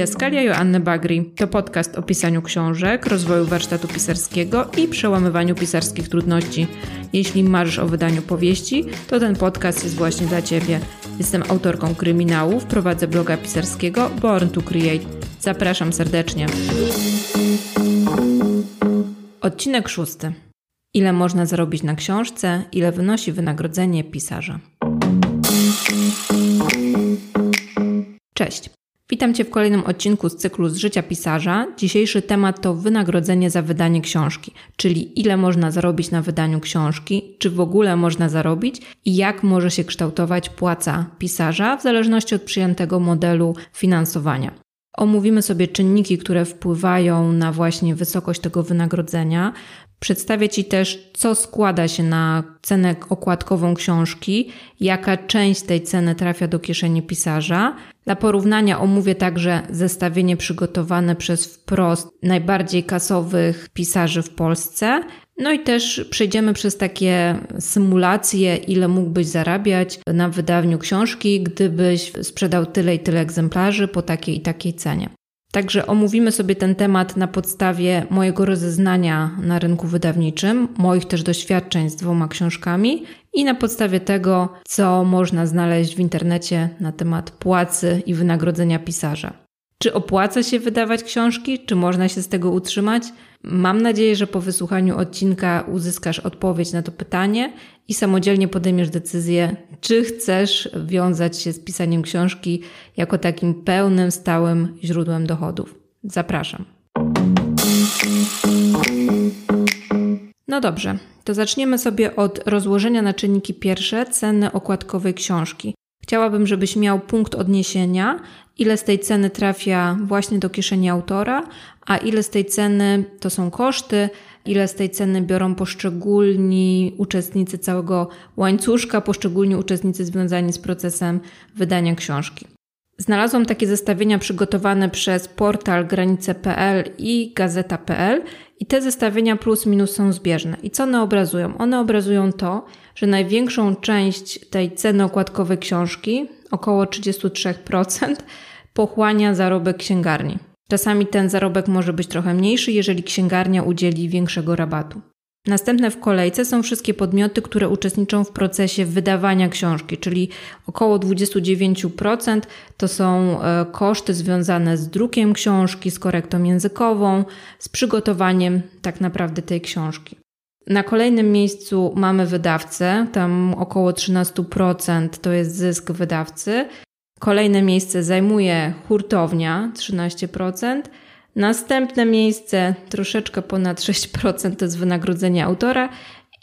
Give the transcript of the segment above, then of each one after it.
Didaskalia Joanny Bagri to podcast o pisaniu książek, rozwoju warsztatu pisarskiego i przełamywaniu pisarskich trudności. Jeśli marzysz o wydaniu powieści, to ten podcast jest właśnie dla Ciebie. Jestem autorką kryminałów, prowadzę bloga pisarskiego Born to Create. Zapraszam serdecznie. Odcinek szósty. Ile można zarobić na książce, ile wynosi wynagrodzenie pisarza. Cześć. Witam Cię w kolejnym odcinku z cyklu z życia pisarza. Dzisiejszy temat to wynagrodzenie za wydanie książki, czyli ile można zarobić na wydaniu książki, czy w ogóle można zarobić i jak może się kształtować płaca pisarza w zależności od przyjętego modelu finansowania. Omówimy sobie czynniki, które wpływają na właśnie wysokość tego wynagrodzenia. Przedstawię Ci też, co składa się na cenę okładkową książki, jaka część tej ceny trafia do kieszeni pisarza. Dla porównania omówię także zestawienie przygotowane przez wprost najbardziej kasowych pisarzy w Polsce. No i też przejdziemy przez takie symulacje, ile mógłbyś zarabiać na wydaniu książki, gdybyś sprzedał tyle i tyle egzemplarzy po takiej i takiej cenie. Także omówimy sobie ten temat na podstawie mojego rozeznania na rynku wydawniczym, moich też doświadczeń z dwoma książkami i na podstawie tego, co można znaleźć w internecie na temat płacy i wynagrodzenia pisarza. Czy opłaca się wydawać książki? Czy można się z tego utrzymać? Mam nadzieję, że po wysłuchaniu odcinka uzyskasz odpowiedź na to pytanie i samodzielnie podejmiesz decyzję, czy chcesz wiązać się z pisaniem książki jako takim pełnym, stałym źródłem dochodów. Zapraszam. No dobrze, to zaczniemy sobie od rozłożenia na czynniki pierwsze ceny okładkowej książki. Chciałabym, żebyś miał punkt odniesienia, ile z tej ceny trafia właśnie do kieszeni autora, a ile z tej ceny to są koszty, ile z tej ceny biorą poszczególni uczestnicy całego łańcuszka, poszczególni uczestnicy związani z procesem wydania książki. Znalazłam takie zestawienia przygotowane przez portal granice.pl i gazeta.pl i te zestawienia plus minus są zbieżne. I co one obrazują? One obrazują to, że największą część tej ceny okładkowej książki, około 33%, pochłania zarobek księgarni. Czasami ten zarobek może być trochę mniejszy, jeżeli księgarnia udzieli większego rabatu. Następne w kolejce są wszystkie podmioty, które uczestniczą w procesie wydawania książki, czyli około 29% to są e, koszty związane z drukiem książki, z korektą językową, z przygotowaniem tak naprawdę tej książki. Na kolejnym miejscu mamy wydawcę, tam około 13% to jest zysk wydawcy. Kolejne miejsce zajmuje hurtownia 13%. Następne miejsce, troszeczkę ponad 6%, to jest wynagrodzenie autora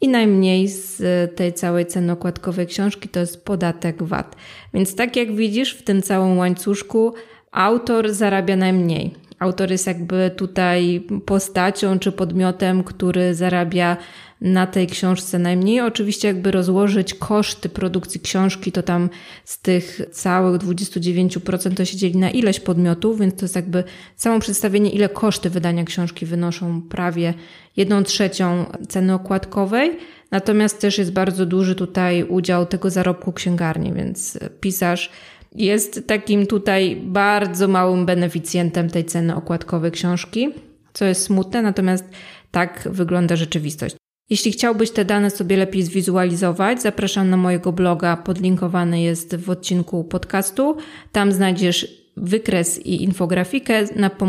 i najmniej z tej całej ceny okładkowej książki to jest podatek VAT. Więc tak jak widzisz, w tym całym łańcuszku autor zarabia najmniej. Autor jest jakby tutaj postacią czy podmiotem, który zarabia na tej książce najmniej. Oczywiście, jakby rozłożyć koszty produkcji książki, to tam z tych całych 29% to się dzieli na ileś podmiotów, więc to jest jakby samo przedstawienie, ile koszty wydania książki wynoszą prawie jedną trzecią ceny okładkowej. Natomiast też jest bardzo duży tutaj udział tego zarobku księgarni, więc pisarz jest takim tutaj bardzo małym beneficjentem tej ceny okładkowej książki, co jest smutne, natomiast tak wygląda rzeczywistość. Jeśli chciałbyś te dane sobie lepiej zwizualizować, zapraszam na mojego bloga, podlinkowany jest w odcinku podcastu. Tam znajdziesz wykres i infografikę,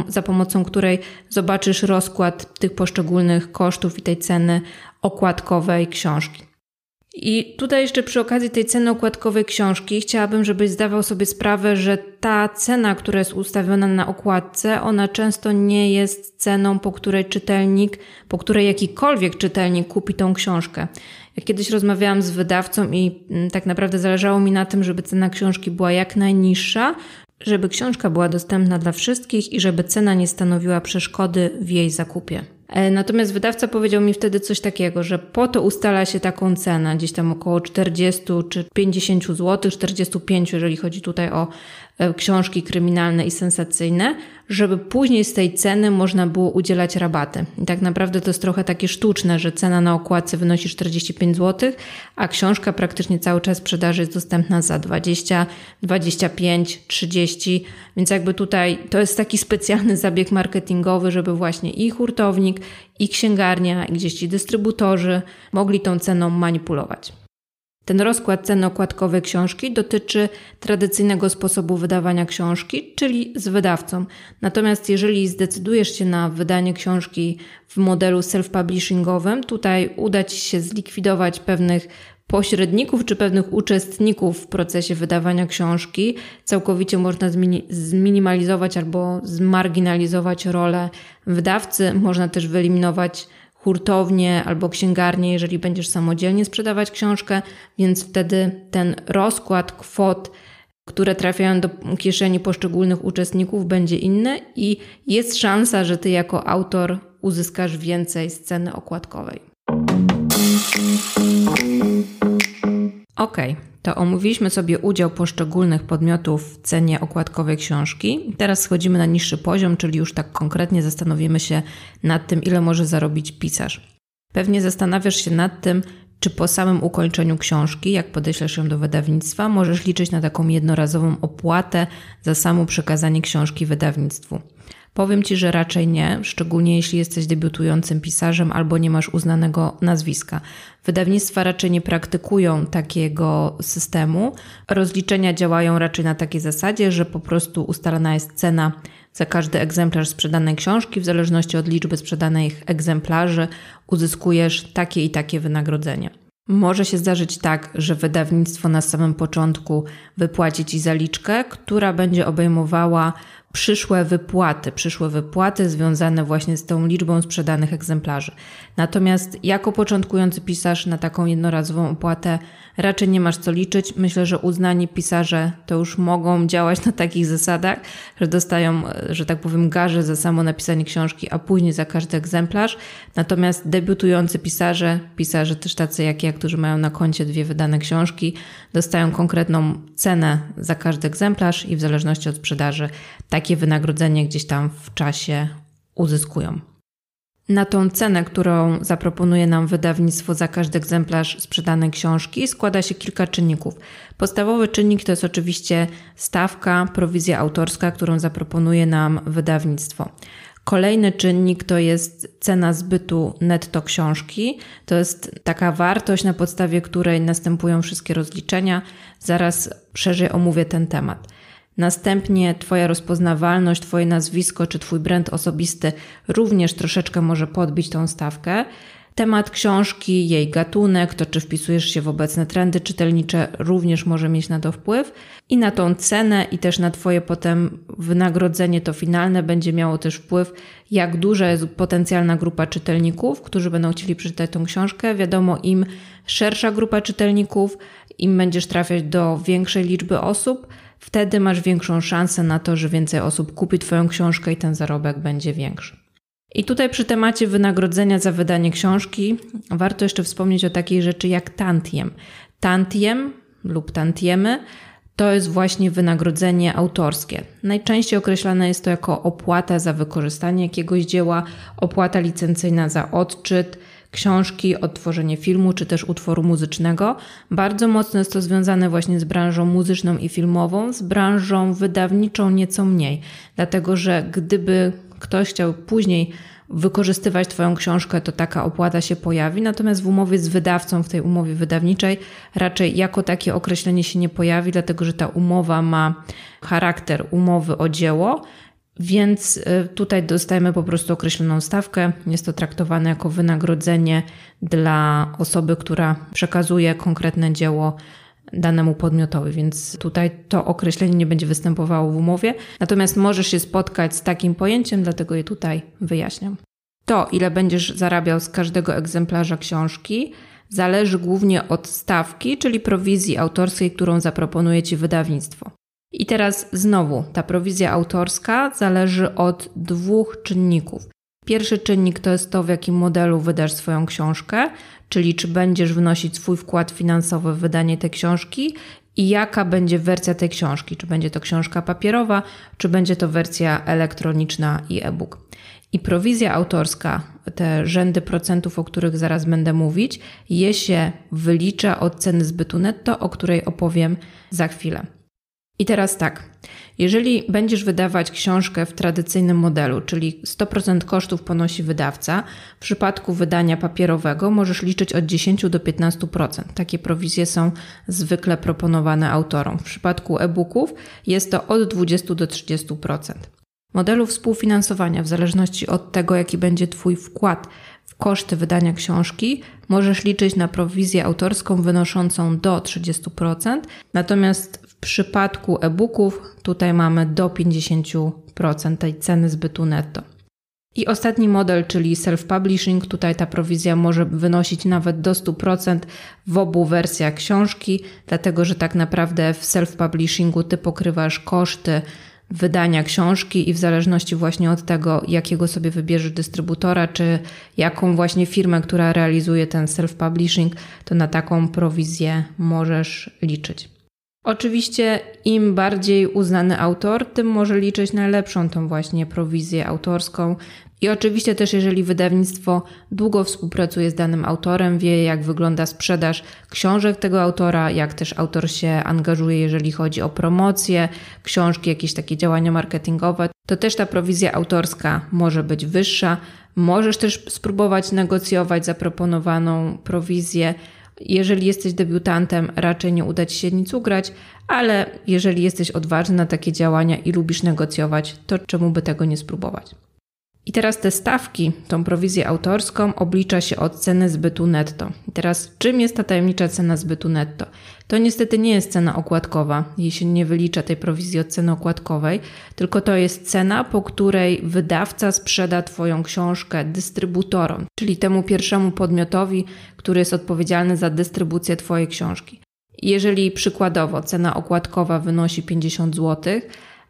za pomocą której zobaczysz rozkład tych poszczególnych kosztów i tej ceny okładkowej książki. I tutaj jeszcze przy okazji tej ceny okładkowej książki chciałabym, żebyś zdawał sobie sprawę, że ta cena, która jest ustawiona na okładce, ona często nie jest ceną, po której czytelnik, po której jakikolwiek czytelnik kupi tą książkę. Ja kiedyś rozmawiałam z wydawcą i mm, tak naprawdę zależało mi na tym, żeby cena książki była jak najniższa, żeby książka była dostępna dla wszystkich i żeby cena nie stanowiła przeszkody w jej zakupie. E, natomiast wydawca powiedział mi wtedy coś takiego, że po to ustala się taką cenę, gdzieś tam około 40 czy 50 zł, 45, jeżeli chodzi tutaj o książki kryminalne i sensacyjne, żeby później z tej ceny można było udzielać rabaty. I tak naprawdę to jest trochę takie sztuczne, że cena na okładce wynosi 45 zł, a książka praktycznie cały czas sprzedaży jest dostępna za 20, 25, 30, więc jakby tutaj to jest taki specjalny zabieg marketingowy, żeby właśnie i hurtownik, i księgarnia, i gdzieś ci dystrybutorzy mogli tą ceną manipulować. Ten rozkład ceny okładkowej książki dotyczy tradycyjnego sposobu wydawania książki, czyli z wydawcą. Natomiast jeżeli zdecydujesz się na wydanie książki w modelu self-publishingowym, tutaj uda Ci się zlikwidować pewnych pośredników czy pewnych uczestników w procesie wydawania książki. Całkowicie można zminimalizować albo zmarginalizować rolę wydawcy. Można też wyeliminować hurtownię albo księgarnię, jeżeli będziesz samodzielnie sprzedawać książkę, więc wtedy ten rozkład kwot, które trafiają do kieszeni poszczególnych uczestników, będzie inny i jest szansa, że ty jako autor uzyskasz więcej z ceny okładkowej. Ok, to omówiliśmy sobie udział poszczególnych podmiotów w cenie okładkowej książki. Teraz schodzimy na niższy poziom, czyli już tak konkretnie zastanowimy się nad tym, ile może zarobić pisarz. Pewnie zastanawiasz się nad tym, czy po samym ukończeniu książki, jak podeślesz ją do wydawnictwa, możesz liczyć na taką jednorazową opłatę za samo przekazanie książki wydawnictwu. Powiem Ci, że raczej nie, szczególnie jeśli jesteś debiutującym pisarzem albo nie masz uznanego nazwiska. Wydawnictwa raczej nie praktykują takiego systemu. Rozliczenia działają raczej na takiej zasadzie, że po prostu ustalana jest cena za każdy egzemplarz sprzedanej książki. W zależności od liczby sprzedanych egzemplarzy uzyskujesz takie i takie wynagrodzenie. Może się zdarzyć tak, że wydawnictwo na samym początku wypłaci ci zaliczkę, która będzie obejmowała przyszłe wypłaty, przyszłe wypłaty związane właśnie z tą liczbą sprzedanych egzemplarzy. Natomiast jako początkujący pisarz na taką jednorazową opłatę raczej nie masz co liczyć. Myślę, że uznani pisarze to już mogą działać na takich zasadach, że dostają, że tak powiem, garze za samo napisanie książki, a później za każdy egzemplarz. Natomiast debiutujący pisarze, pisarze też tacy jak ja, którzy mają na koncie dwie wydane książki, dostają konkretną cenę za każdy egzemplarz i w zależności od sprzedaży takie wynagrodzenie gdzieś tam w czasie uzyskują. Na tą cenę, którą zaproponuje nam wydawnictwo za każdy egzemplarz sprzedanej książki, składa się kilka czynników. Podstawowy czynnik to jest oczywiście stawka, prowizja autorska, którą zaproponuje nam wydawnictwo. Kolejny czynnik to jest cena zbytu netto książki. To jest taka wartość, na podstawie której następują wszystkie rozliczenia. Zaraz szerzej omówię ten temat. Następnie Twoja rozpoznawalność, Twoje nazwisko czy Twój brand osobisty również troszeczkę może podbić tą stawkę. Temat książki, jej gatunek, to czy wpisujesz się w obecne trendy czytelnicze, również może mieć na to wpływ. I na tą cenę i też na Twoje potem wynagrodzenie to finalne będzie miało też wpływ, jak duża jest potencjalna grupa czytelników, którzy będą chcieli przeczytać tą książkę. Wiadomo, im szersza grupa czytelników, im będziesz trafiać do większej liczby osób, Wtedy masz większą szansę na to, że więcej osób kupi Twoją książkę i ten zarobek będzie większy. I tutaj przy temacie wynagrodzenia za wydanie książki warto jeszcze wspomnieć o takiej rzeczy jak tantiem. Tantiem lub tantiemy to jest właśnie wynagrodzenie autorskie. Najczęściej określane jest to jako opłata za wykorzystanie jakiegoś dzieła, opłata licencyjna za odczyt, książki, odtworzenie filmu czy też utworu muzycznego. Bardzo mocno jest to związane właśnie z branżą muzyczną i filmową, z branżą wydawniczą nieco mniej, dlatego że gdyby ktoś chciał później wykorzystywać Twoją książkę, to taka opłata się pojawi. Natomiast w umowie z wydawcą, w tej umowie wydawniczej, raczej jako takie określenie się nie pojawi, dlatego że ta umowa ma charakter umowy o dzieło, więc y, tutaj dostajemy po prostu określoną stawkę. Jest to traktowane jako wynagrodzenie dla osoby, która przekazuje konkretne dzieło danemu podmiotowi, więc tutaj to określenie nie będzie występowało w umowie. Natomiast możesz się spotkać z takim pojęciem, dlatego je tutaj wyjaśniam. To, ile będziesz zarabiał z każdego egzemplarza książki, zależy głównie od stawki, czyli prowizji autorskiej, którą zaproponuje Ci wydawnictwo. I teraz znowu ta prowizja autorska zależy od dwóch czynników. Pierwszy czynnik to jest to, w jakim modelu wydasz swoją książkę, czyli czy będziesz wnosić swój wkład finansowy w wydanie tej książki i jaka będzie wersja tej książki. Czy będzie to książka papierowa, czy będzie to wersja elektroniczna i e-book. I prowizja autorska, te rzędy procentów, o których zaraz będę mówić, je się wylicza od ceny zbytu netto, o której opowiem za chwilę. I teraz tak, jeżeli będziesz wydawać książkę w tradycyjnym modelu, czyli 100% kosztów ponosi wydawca, w przypadku wydania papierowego możesz liczyć od 10 do 15%. Takie prowizje są zwykle proponowane autorom. W przypadku e-booków jest to od 20 do 30%. Modelu współfinansowania, w zależności od tego, jaki będzie Twój wkład w koszty wydania książki, możesz liczyć na prowizję autorską wynoszącą do 30%, natomiast przypadku e-booków tutaj mamy do 50% tej ceny zbytu netto. I ostatni model, czyli self-publishing, tutaj ta prowizja może wynosić nawet do 100% w obu wersjach książki, dlatego że tak naprawdę w self-publishingu ty pokrywasz koszty wydania książki i w zależności właśnie od tego, jakiego sobie wybierzesz dystrybutora, czy jaką właśnie firmę, która realizuje ten self-publishing, to na taką prowizję możesz liczyć. Oczywiście im bardziej uznany autor, tym może liczyć na lepszą tą właśnie prowizję autorską. I oczywiście też jeżeli wydawnictwo długo współpracuje z danym autorem, wie jak wygląda sprzedaż książek tego autora, jak też autor się angażuje, jeżeli chodzi o promocję książki, jakieś takie działania marketingowe, to też ta prowizja autorska może być wyższa. Możesz też spróbować negocjować zaproponowaną prowizję jeżeli jesteś debiutantem, raczej nie uda ci się nic ugrać, ale jeżeli jesteś odważny na takie działania i lubisz negocjować, to czemu by tego nie spróbować? I teraz te stawki, tą prowizję autorską oblicza się od ceny zbytu netto. I teraz czym jest ta tajemnicza cena zbytu netto? To niestety nie jest cena okładkowa, jeśli nie wylicza tej prowizji od ceny okładkowej, tylko to jest cena, po której wydawca sprzeda Twoją książkę dystrybutorom, czyli temu pierwszemu podmiotowi, który jest odpowiedzialny za dystrybucję Twojej książki. Jeżeli przykładowo cena okładkowa wynosi 50 zł,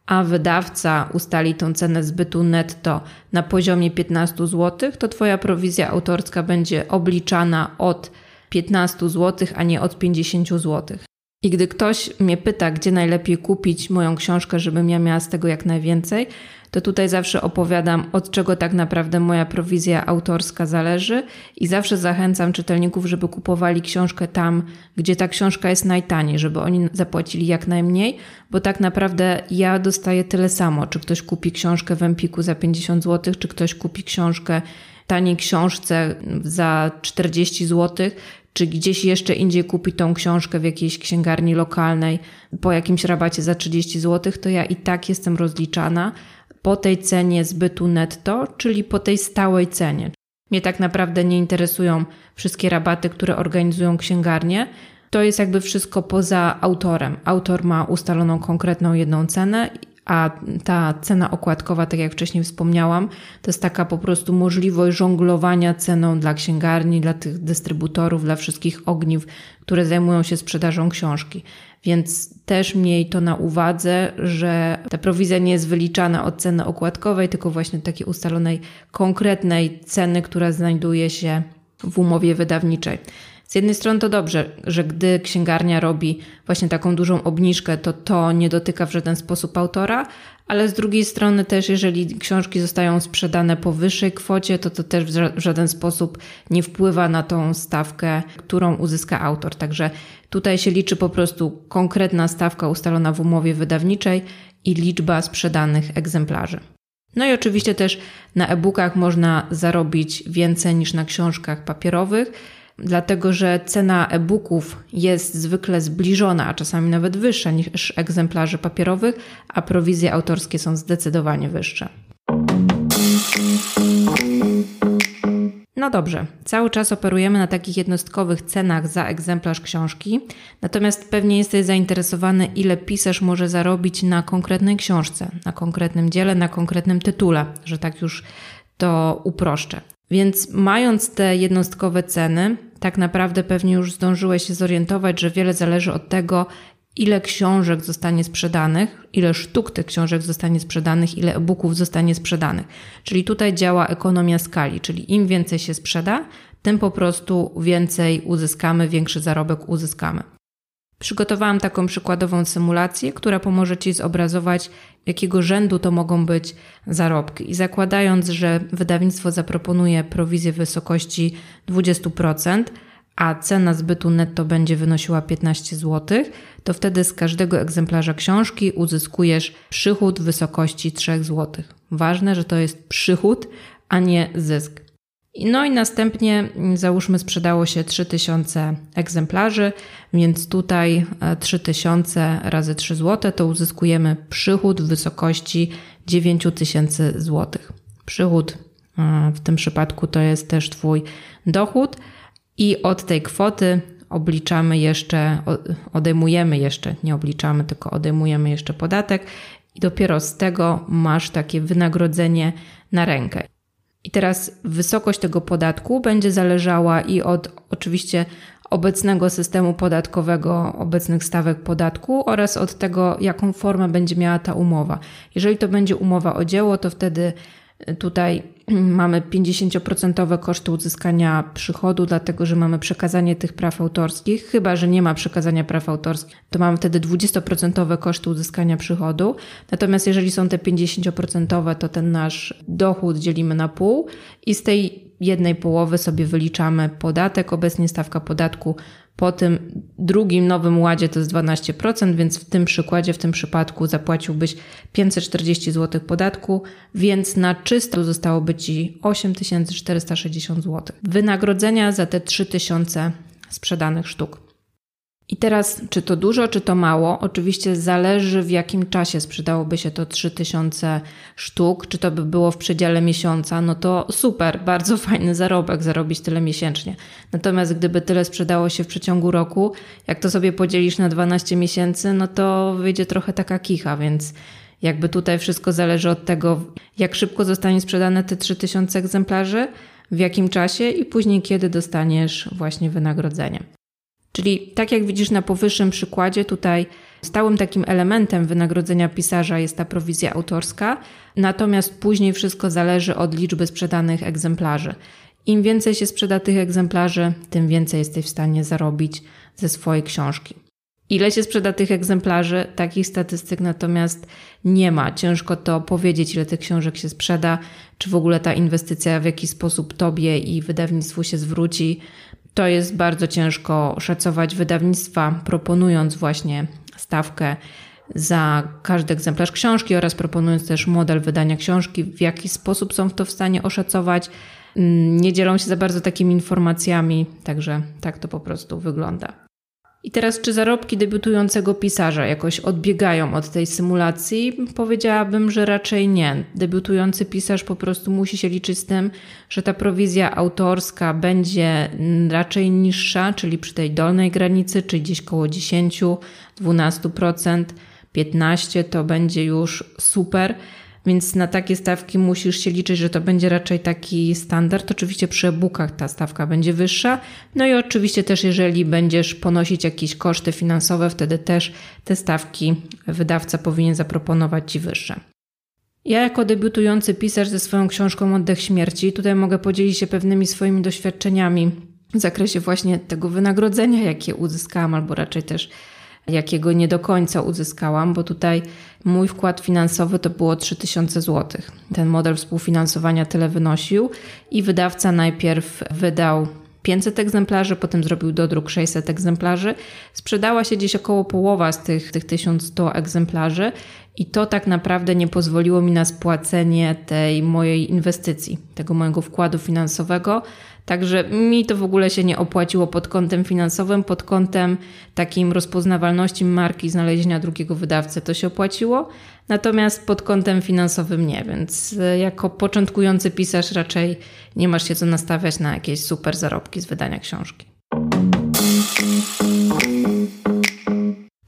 a wydawca ustali tą cenę zbytu netto na poziomie 15 zł, to Twoja prowizja autorska będzie obliczana od 15 zł, a nie od 50 zł. I gdy ktoś mnie pyta, gdzie najlepiej kupić moją książkę, żebym ja miała z tego jak najwięcej, to tutaj zawsze opowiadam, od czego tak naprawdę moja prowizja autorska zależy. I zawsze zachęcam czytelników, żeby kupowali książkę tam, gdzie ta książka jest najtaniej, żeby oni zapłacili jak najmniej, bo tak naprawdę ja dostaję tyle samo, czy ktoś kupi książkę w Empiku za 50 zł, czy ktoś kupi książkę taniej książce za 40 zł, czy gdzieś jeszcze indziej kupi tą książkę w jakiejś księgarni lokalnej po jakimś rabacie za 30 zł, to ja i tak jestem rozliczana po tej cenie zbytu netto, czyli po tej stałej cenie. Mnie tak naprawdę nie interesują wszystkie rabaty, które organizują księgarnie. To jest jakby wszystko poza autorem. Autor ma ustaloną konkretną jedną cenę a ta cena okładkowa, tak jak wcześniej wspomniałam, to jest taka po prostu możliwość żonglowania ceną dla księgarni, dla tych dystrybutorów, dla wszystkich ogniw, które zajmują się sprzedażą książki. Więc też miej to na uwadze, że ta prowizja nie jest wyliczana od ceny okładkowej, tylko właśnie takiej ustalonej konkretnej ceny, która znajduje się w umowie wydawniczej. Z jednej strony to dobrze, że gdy księgarnia robi właśnie taką dużą obniżkę, to to nie dotyka w żaden sposób autora, ale z drugiej strony też, jeżeli książki zostają sprzedane po wyższej kwocie, to to też w żaden sposób nie wpływa na tą stawkę, którą uzyska autor. Także tutaj się liczy po prostu konkretna stawka ustalona w umowie wydawniczej i liczba sprzedanych egzemplarzy. No i oczywiście też na e-bookach można zarobić więcej niż na książkach papierowych dlatego że cena e-booków jest zwykle zbliżona, a czasami nawet wyższa niż egzemplarzy papierowych, a prowizje autorskie są zdecydowanie wyższe. No dobrze, cały czas operujemy na takich jednostkowych cenach za egzemplarz książki, natomiast pewnie jesteś zainteresowany, ile pisarz może zarobić na konkretnej książce, na konkretnym dziele, na konkretnym tytule, że tak już to uproszczę. Więc mając te jednostkowe ceny, tak naprawdę pewnie już zdążyłeś się zorientować, że wiele zależy od tego, ile książek zostanie sprzedanych, ile sztuk tych książek zostanie sprzedanych, ile e-booków zostanie sprzedanych. Czyli tutaj działa ekonomia skali, czyli im więcej się sprzeda, tym po prostu więcej uzyskamy, większy zarobek uzyskamy. Przygotowałam taką przykładową symulację, która pomoże Ci zobrazować, jakiego rzędu to mogą być zarobki. I zakładając, że wydawnictwo zaproponuje prowizję w wysokości 20%, a cena zbytu netto będzie wynosiła 15 zł, to wtedy z każdego egzemplarza książki uzyskujesz przychód w wysokości 3 zł. Ważne, że to jest przychód, a nie zysk. No i następnie mm, załóżmy sprzedało się 3000 egzemplarzy, więc tutaj 3000 e, razy 3 zł to uzyskujemy przychód w wysokości 9000 zł. Przychód e, w tym przypadku to jest też Twój dochód i od tej kwoty obliczamy jeszcze, odejmujemy jeszcze, nie obliczamy, tylko odejmujemy jeszcze podatek i dopiero z tego masz takie wynagrodzenie na rękę. I teraz wysokość tego podatku będzie zależała i od oczywiście obecnego systemu podatkowego, obecnych stawek podatku oraz od tego, jaką formę będzie miała ta umowa. Jeżeli to będzie umowa o dzieło, to wtedy Tutaj mamy 50% koszty uzyskania przychodu, dlatego że mamy przekazanie tych praw autorskich. Chyba, że nie ma przekazania praw autorskich, to mamy wtedy 20% koszty uzyskania przychodu. Natomiast jeżeli są te 50%, to ten nasz dochód dzielimy na pół i z tej jednej połowy sobie wyliczamy podatek. Obecnie stawka podatku po tym drugim nowym ładzie to jest 12%, więc w tym przykładzie, w tym przypadku zapłaciłbyś 540 zł podatku, więc na czysto zostałoby Ci 8460 zł. Wynagrodzenia za te 3000 sprzedanych sztuk. I teraz, czy to dużo, czy to mało? Oczywiście zależy, w jakim czasie sprzedałoby się to 3000 sztuk. Czy to by było w przedziale miesiąca, no to super, bardzo fajny zarobek, zarobić tyle miesięcznie. Natomiast gdyby tyle sprzedało się w przeciągu roku, jak to sobie podzielisz na 12 miesięcy, no to wyjdzie trochę taka kicha, więc jakby tutaj wszystko zależy od tego, jak szybko zostanie sprzedane te 3000 egzemplarzy, w jakim czasie i później kiedy dostaniesz właśnie wynagrodzenie. Czyli tak jak widzisz na powyższym przykładzie, tutaj stałym takim elementem wynagrodzenia pisarza jest ta prowizja autorska, natomiast później wszystko zależy od liczby sprzedanych egzemplarzy. Im więcej się sprzeda tych egzemplarzy, tym więcej jesteś w stanie zarobić ze swojej książki. Ile się sprzeda tych egzemplarzy? Takich statystyk natomiast nie ma. Ciężko to powiedzieć, ile tych książek się sprzeda, czy w ogóle ta inwestycja w jakiś sposób tobie i wydawnictwu się zwróci. To jest bardzo ciężko szacować wydawnictwa, proponując właśnie stawkę za każdy egzemplarz książki oraz proponując też model wydania książki, w jaki sposób są to w stanie oszacować. Mm, nie dzielą się za bardzo takimi informacjami, także tak to po prostu wygląda. I teraz, czy zarobki debiutującego pisarza jakoś odbiegają od tej symulacji? Powiedziałabym, że raczej nie. Debiutujący pisarz po prostu musi się liczyć z tym, że ta prowizja autorska będzie raczej niższa, czyli przy tej dolnej granicy, czyli gdzieś koło 10, 12%, 15% to będzie już super. Więc na takie stawki musisz się liczyć, że to będzie raczej taki standard. Oczywiście przy e-bookach ta stawka będzie wyższa. No i oczywiście też, jeżeli będziesz ponosić jakieś koszty finansowe, wtedy też te stawki wydawca powinien zaproponować ci wyższe. Ja, jako debiutujący pisarz ze swoją książką Oddech Śmierci, tutaj mogę podzielić się pewnymi swoimi doświadczeniami w zakresie właśnie tego wynagrodzenia, jakie uzyskałam, albo raczej też jakiego nie do końca uzyskałam, bo tutaj mój wkład finansowy to było 3000 zł. Ten model współfinansowania tyle wynosił i wydawca najpierw wydał 500 egzemplarzy, potem zrobił dodruk 600 egzemplarzy. Sprzedała się gdzieś około połowa z tych, tych 1100 egzemplarzy i to tak naprawdę nie pozwoliło mi na spłacenie tej mojej inwestycji, tego mojego wkładu finansowego. Także mi to w ogóle się nie opłaciło pod kątem finansowym, pod kątem takim rozpoznawalności marki, znalezienia drugiego wydawcy to się opłaciło, natomiast pod kątem finansowym nie, więc e, jako początkujący pisarz raczej nie masz się co nastawiać na jakieś super zarobki z wydania książki.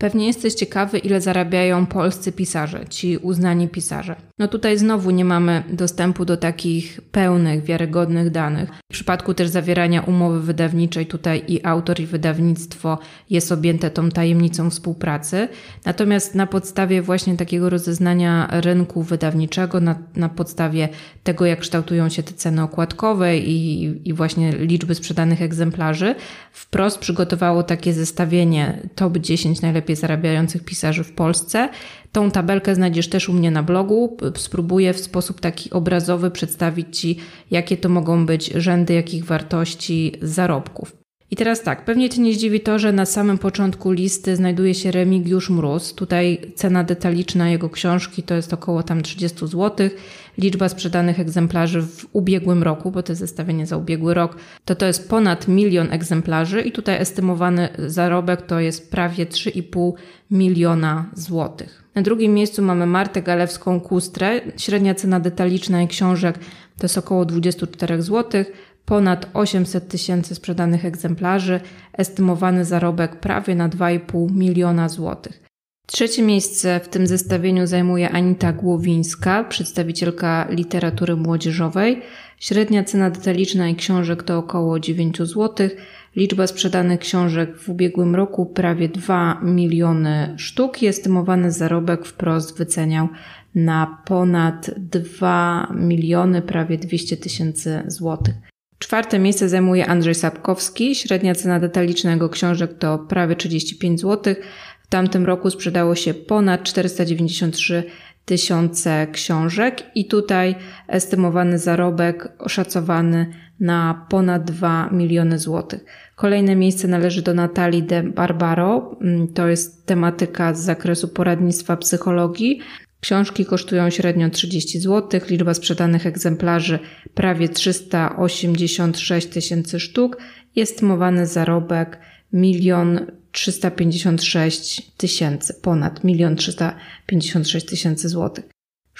Pewnie jesteś ciekawy, ile zarabiają polscy pisarze, ci uznani pisarze. No tutaj znowu nie mamy dostępu do takich pełnych, wiarygodnych danych. W przypadku też zawierania umowy wydawniczej, tutaj i autor, i wydawnictwo jest objęte tą tajemnicą współpracy. Natomiast na podstawie właśnie takiego rozeznania rynku wydawniczego, na, na podstawie tego, jak kształtują się te ceny okładkowe i, i właśnie liczby sprzedanych egzemplarzy, wprost przygotowało takie zestawienie top 10 najlepiej zarabiających pisarzy w Polsce. Tą tabelkę znajdziesz też u mnie na blogu. Spróbuję w sposób taki obrazowy przedstawić Ci, jakie to mogą być rzędy, jakich wartości zarobków. I teraz tak, pewnie Cię nie zdziwi to, że na samym początku listy znajduje się Remigiusz Mróz. Tutaj cena detaliczna jego książki to jest około tam 30 zł. Liczba sprzedanych egzemplarzy w ubiegłym roku, bo to jest zestawienie za ubiegły rok, to to jest ponad milion egzemplarzy i tutaj estymowany zarobek to jest prawie 3,5 miliona złotych. Na drugim miejscu mamy Martę Galewską-Kustrę. Średnia cena detaliczna jej książek to jest około 24 złotych ponad 800 tysięcy sprzedanych egzemplarzy, estymowany zarobek prawie na 2,5 miliona złotych. Trzecie miejsce w tym zestawieniu zajmuje Anita Głowińska, przedstawicielka literatury młodzieżowej. Średnia cena detaliczna jej książek to około 9 zł. Liczba sprzedanych książek w ubiegłym roku prawie 2 miliony sztuk i estymowany zarobek wprost wyceniał na ponad 2 miliony, prawie 200 tysięcy złotych. Czwarte miejsce zajmuje Andrzej Sapkowski. Średnia cena detaliczna jego książek to prawie 35 zł. W tamtym roku sprzedało się ponad 493 tysiące książek i tutaj estymowany zarobek oszacowany na ponad 2 miliony złotych. Kolejne miejsce należy do Natalii de Barbaro. Mm, to jest tematyka z zakresu poradnictwa psychologii. Książki kosztują średnio 30 zł, liczba sprzedanych egzemplarzy prawie 386 tysięcy sztuk, jest mowany zarobek 1 356 tysięcy, ponad 1 356 tysięcy złotych.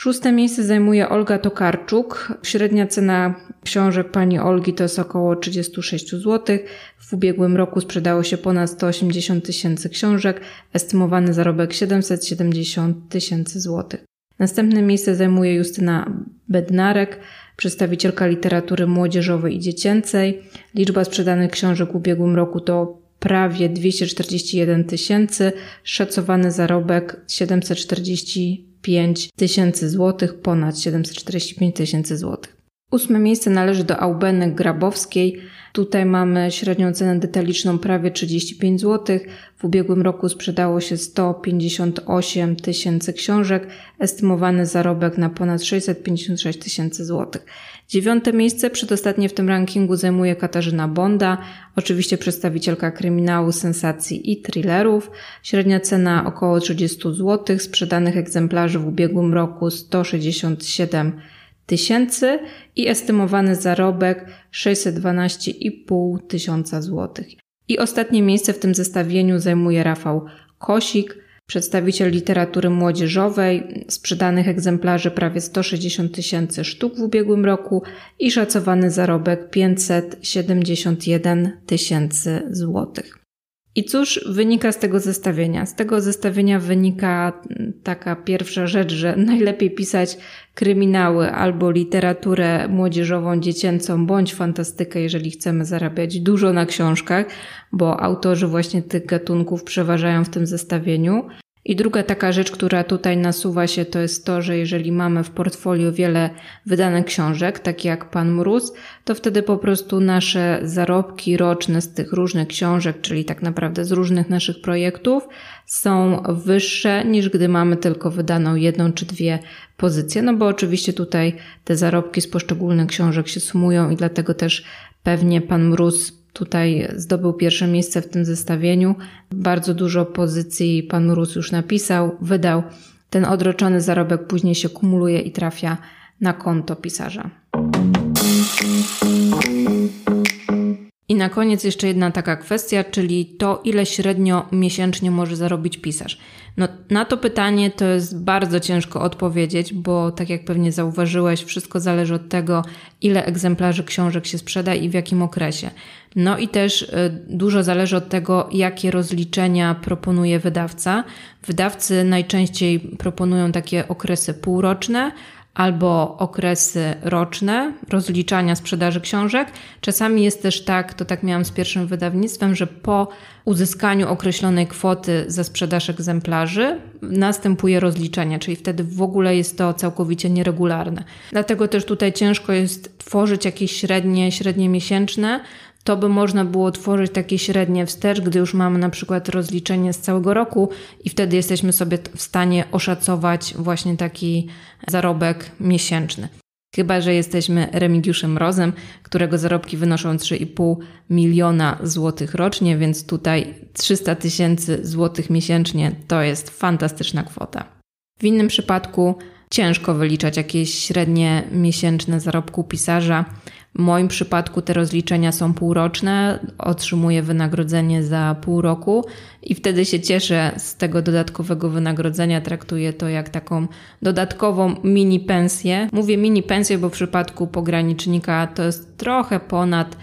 Szóste miejsce zajmuje Olga Tokarczuk. Średnia cena książek pani Olgi to jest około 36 zł. W ubiegłym roku sprzedało się ponad 180 tysięcy książek, estymowany zarobek 770 tysięcy złotych. Następne miejsce zajmuje Justyna Bednarek, przedstawicielka literatury młodzieżowej i dziecięcej. Liczba sprzedanych książek w ubiegłym roku to prawie 241 tysięcy, szacowany zarobek 745 tysięcy złotych, ponad 745 tysięcy złotych. Ósme miejsce należy do Aubeny Grabowskiej. Tutaj mamy średnią cenę detaliczną prawie 35 zł. W ubiegłym roku sprzedało się 158 tysięcy książek, estymowany zarobek na ponad 656 tysięcy złotych. Dziewiąte miejsce, przedostatnie w tym rankingu zajmuje Katarzyna Bonda, oczywiście przedstawicielka kryminału, sensacji i thrillerów. Średnia cena około 30 zł, sprzedanych egzemplarzy w ubiegłym roku 167 tysięcy i estymowany zarobek 612,5 tysiąca złotych. I ostatnie miejsce w tym zestawieniu zajmuje Rafał Kosik, przedstawiciel literatury młodzieżowej, sprzedanych egzemplarzy prawie 160 tysięcy sztuk w ubiegłym roku i szacowany zarobek 571 tysięcy złotych. I cóż wynika z tego zestawienia? Z tego zestawienia wynika taka pierwsza rzecz, że najlepiej pisać kryminały albo literaturę młodzieżową, dziecięcą, bądź fantastykę, jeżeli chcemy zarabiać dużo na książkach, bo autorzy właśnie tych gatunków przeważają w tym zestawieniu. I druga taka rzecz, która tutaj nasuwa się, to jest to, że jeżeli mamy w portfolio wiele wydanych książek, takie jak Pan Mróz, to wtedy po prostu nasze zarobki roczne z tych różnych książek, czyli tak naprawdę z różnych naszych projektów, są wyższe niż gdy mamy tylko wydaną jedną czy dwie pozycje. No bo oczywiście tutaj te zarobki z poszczególnych książek się sumują i dlatego też pewnie Pan Mróz tutaj zdobył pierwsze miejsce w tym zestawieniu. Bardzo dużo pozycji pan Mróz już napisał, wydał. Ten odroczony zarobek później się kumuluje i trafia na konto pisarza. I na koniec jeszcze jedna taka kwestia, czyli to, ile średnio miesięcznie może zarobić pisarz. No, na to pytanie to jest bardzo ciężko odpowiedzieć, bo tak jak pewnie zauważyłeś, wszystko zależy od tego, ile egzemplarzy książek się sprzeda i w jakim okresie. No i też y, dużo zależy od tego, jakie rozliczenia proponuje wydawca. Wydawcy najczęściej proponują takie okresy półroczne, albo okresy roczne rozliczania sprzedaży książek. Czasami jest też tak, to tak miałam z pierwszym wydawnictwem, że po uzyskaniu określonej kwoty za sprzedaż egzemplarzy następuje rozliczenie, czyli wtedy w ogóle jest to całkowicie nieregularne. Dlatego też tutaj ciężko jest tworzyć jakieś średnie, średnie miesięczne, to by można było tworzyć takie średnie wstecz, gdy już mamy na przykład rozliczenie z całego roku i wtedy jesteśmy sobie w stanie oszacować właśnie taki zarobek miesięczny. Chyba, że jesteśmy Remigiuszem Rozem, którego zarobki wynoszą 3,5 miliona złotych rocznie, więc tutaj 300 tysięcy złotych miesięcznie to jest fantastyczna kwota. W innym przypadku ciężko wyliczać jakieś średnie miesięczne zarobku pisarza. W moim przypadku te rozliczenia są półroczne, otrzymuję wynagrodzenie za pół roku i wtedy się cieszę z tego dodatkowego wynagrodzenia. Traktuję to jak taką dodatkową mini pensję. Mówię mini pensję, bo w przypadku pogranicznika to jest trochę ponad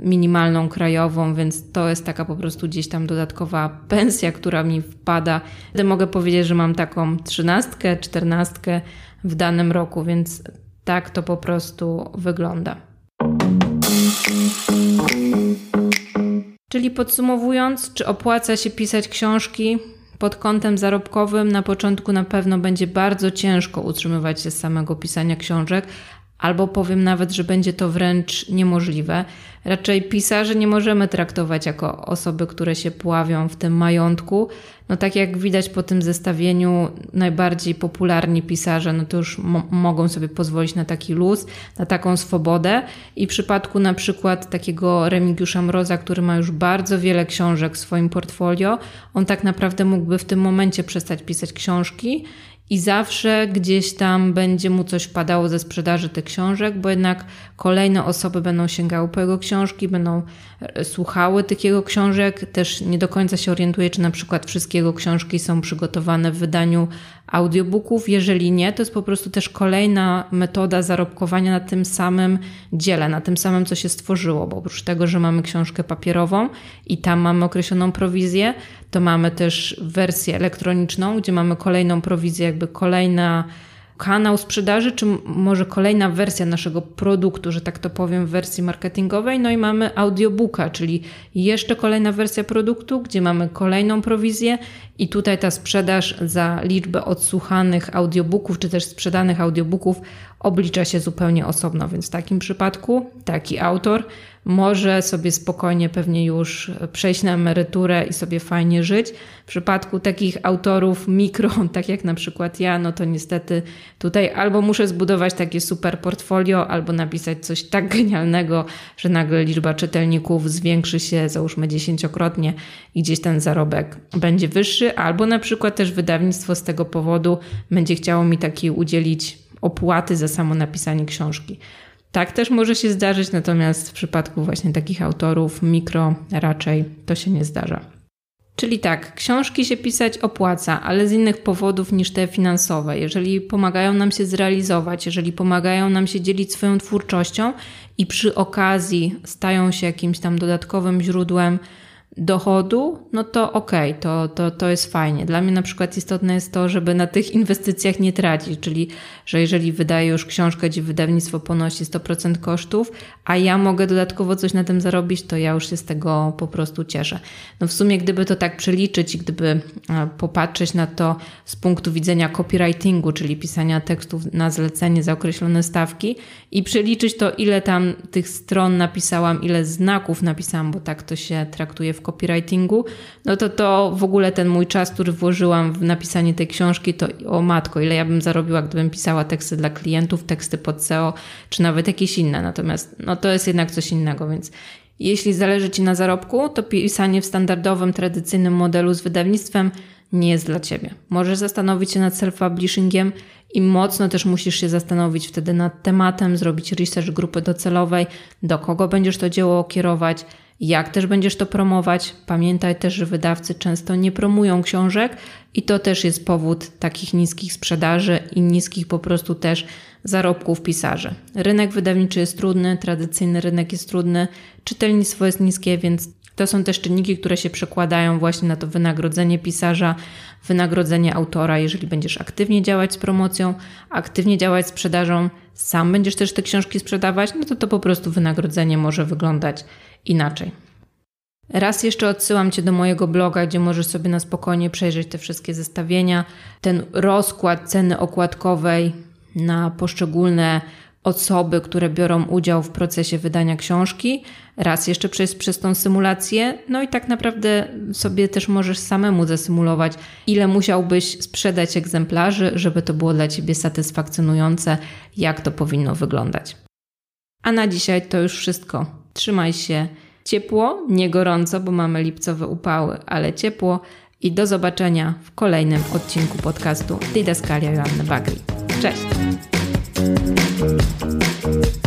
minimalną krajową, więc to jest taka po prostu gdzieś tam dodatkowa pensja, która mi wpada. Wtedy mogę powiedzieć, że mam taką trzynastkę, czternastkę w danym roku, więc tak to po prostu wygląda. Czyli podsumowując, czy opłaca się pisać książki? Pod kątem zarobkowym na początku na pewno będzie bardzo ciężko utrzymywać się z samego pisania książek, albo powiem nawet, że będzie to wręcz niemożliwe. Raczej pisarzy nie możemy traktować jako osoby, które się pławią w tym majątku. No tak jak widać po tym zestawieniu, najbardziej popularni pisarze, no to już mo mogą sobie pozwolić na taki luz, na taką swobodę. I w przypadku na przykład takiego Remigiusza Mroza, który ma już bardzo wiele książek w swoim portfolio, on tak naprawdę mógłby w tym momencie przestać pisać książki i zawsze gdzieś tam będzie mu coś padało ze sprzedaży tych książek, bo jednak kolejne osoby będą sięgały po jego książki, będą e, słuchały tych jego książek. Też nie do końca się orientuje, czy na przykład wszystkie jego książki są przygotowane w wydaniu audiobooków. Jeżeli nie, to jest po prostu też kolejna metoda zarobkowania na tym samym dziele, na tym samym, co się stworzyło, bo oprócz tego, że mamy książkę papierową i tam mamy określoną prowizję, to mamy też wersję elektroniczną, gdzie mamy kolejną prowizję, jakby kolejna kanał sprzedaży, czy może kolejna wersja naszego produktu, że tak to powiem, w wersji marketingowej. No i mamy audiobooka, czyli jeszcze kolejna wersja produktu, gdzie mamy kolejną prowizję i tutaj ta sprzedaż za liczbę odsłuchanych audiobooków, czy też sprzedanych audiobooków oblicza się zupełnie osobno. Więc w takim przypadku taki autor może sobie spokojnie pewnie już przejść na emeryturę i sobie fajnie żyć. W przypadku takich autorów mikro, tak jak na przykład ja, no to niestety tutaj albo muszę zbudować takie super portfolio, albo napisać coś tak genialnego, że nagle liczba czytelników zwiększy się, załóżmy dziesięciokrotnie i gdzieś ten zarobek będzie wyższy, albo na przykład też wydawnictwo z tego powodu będzie chciało mi taki udzielić opłaty za samo napisanie książki. Tak też może się zdarzyć, natomiast w przypadku właśnie takich autorów mikro raczej to się nie zdarza. Czyli tak, książki się pisać opłaca, ale z innych powodów niż te finansowe. Jeżeli pomagają nam się zrealizować, jeżeli pomagają nam się dzielić swoją twórczością i przy okazji stają się jakimś tam dodatkowym źródłem dochodu, no to okej, okay, to, to, to jest fajnie. Dla mnie na przykład istotne jest to, żeby na tych inwestycjach nie tracić, czyli że jeżeli wydaję już książkę, gdzie wydawnictwo ponosi 100% kosztów, a ja mogę dodatkowo coś na tym zarobić, to ja już się z tego po prostu cieszę. No w sumie gdyby to tak przeliczyć gdyby e, popatrzeć na to z punktu widzenia copywritingu, czyli pisania tekstów na zlecenie za określone stawki i przeliczyć to, ile tam tych stron napisałam, ile znaków napisałam, bo tak to się traktuje w copywritingu, no to to w ogóle ten mój czas, który włożyłam w napisanie tej książki, to o matko, ile ja bym zarobiła, gdybym pisała teksty dla klientów, teksty pod SEO, czy nawet jakieś inne. Natomiast no to jest jednak coś innego, więc jeśli zależy Ci na zarobku, to pisanie w standardowym, tradycyjnym modelu z wydawnictwem nie jest dla Ciebie. Możesz zastanowić się nad self-publishingiem i mocno też musisz się zastanowić wtedy nad tematem, zrobić research grupy docelowej, do kogo będziesz to dzieło kierować, jak też będziesz to promować. Pamiętaj też, że wydawcy często nie promują książek i to też jest powód takich niskich sprzedaży i niskich po prostu też zarobków pisarzy. Rynek wydawniczy jest trudny, tradycyjny rynek jest trudny, czytelnictwo jest niskie, więc to są też czynniki, które się przekładają właśnie na to wynagrodzenie pisarza, wynagrodzenie autora, jeżeli będziesz aktywnie działać z promocją, aktywnie działać z sprzedażą, sam będziesz też te książki sprzedawać, no to to po prostu wynagrodzenie może wyglądać inaczej. Raz jeszcze odsyłam Cię do mojego bloga, gdzie możesz sobie na spokojnie przejrzeć te wszystkie zestawienia, ten rozkład ceny okładkowej na poszczególne osoby, które biorą udział w procesie wydania książki, raz jeszcze przejść przez tą symulację, no i tak naprawdę sobie też możesz samemu zasymulować, ile musiałbyś sprzedać egzemplarzy, żeby to było dla Ciebie satysfakcjonujące, jak to powinno wyglądać. A na dzisiaj to już wszystko. Trzymaj się ciepło, nie gorąco, bo mamy lipcowe upały, ale ciepło i do zobaczenia w kolejnym odcinku podcastu Didaskalia Joanny Bagri. Cześć! Thank you.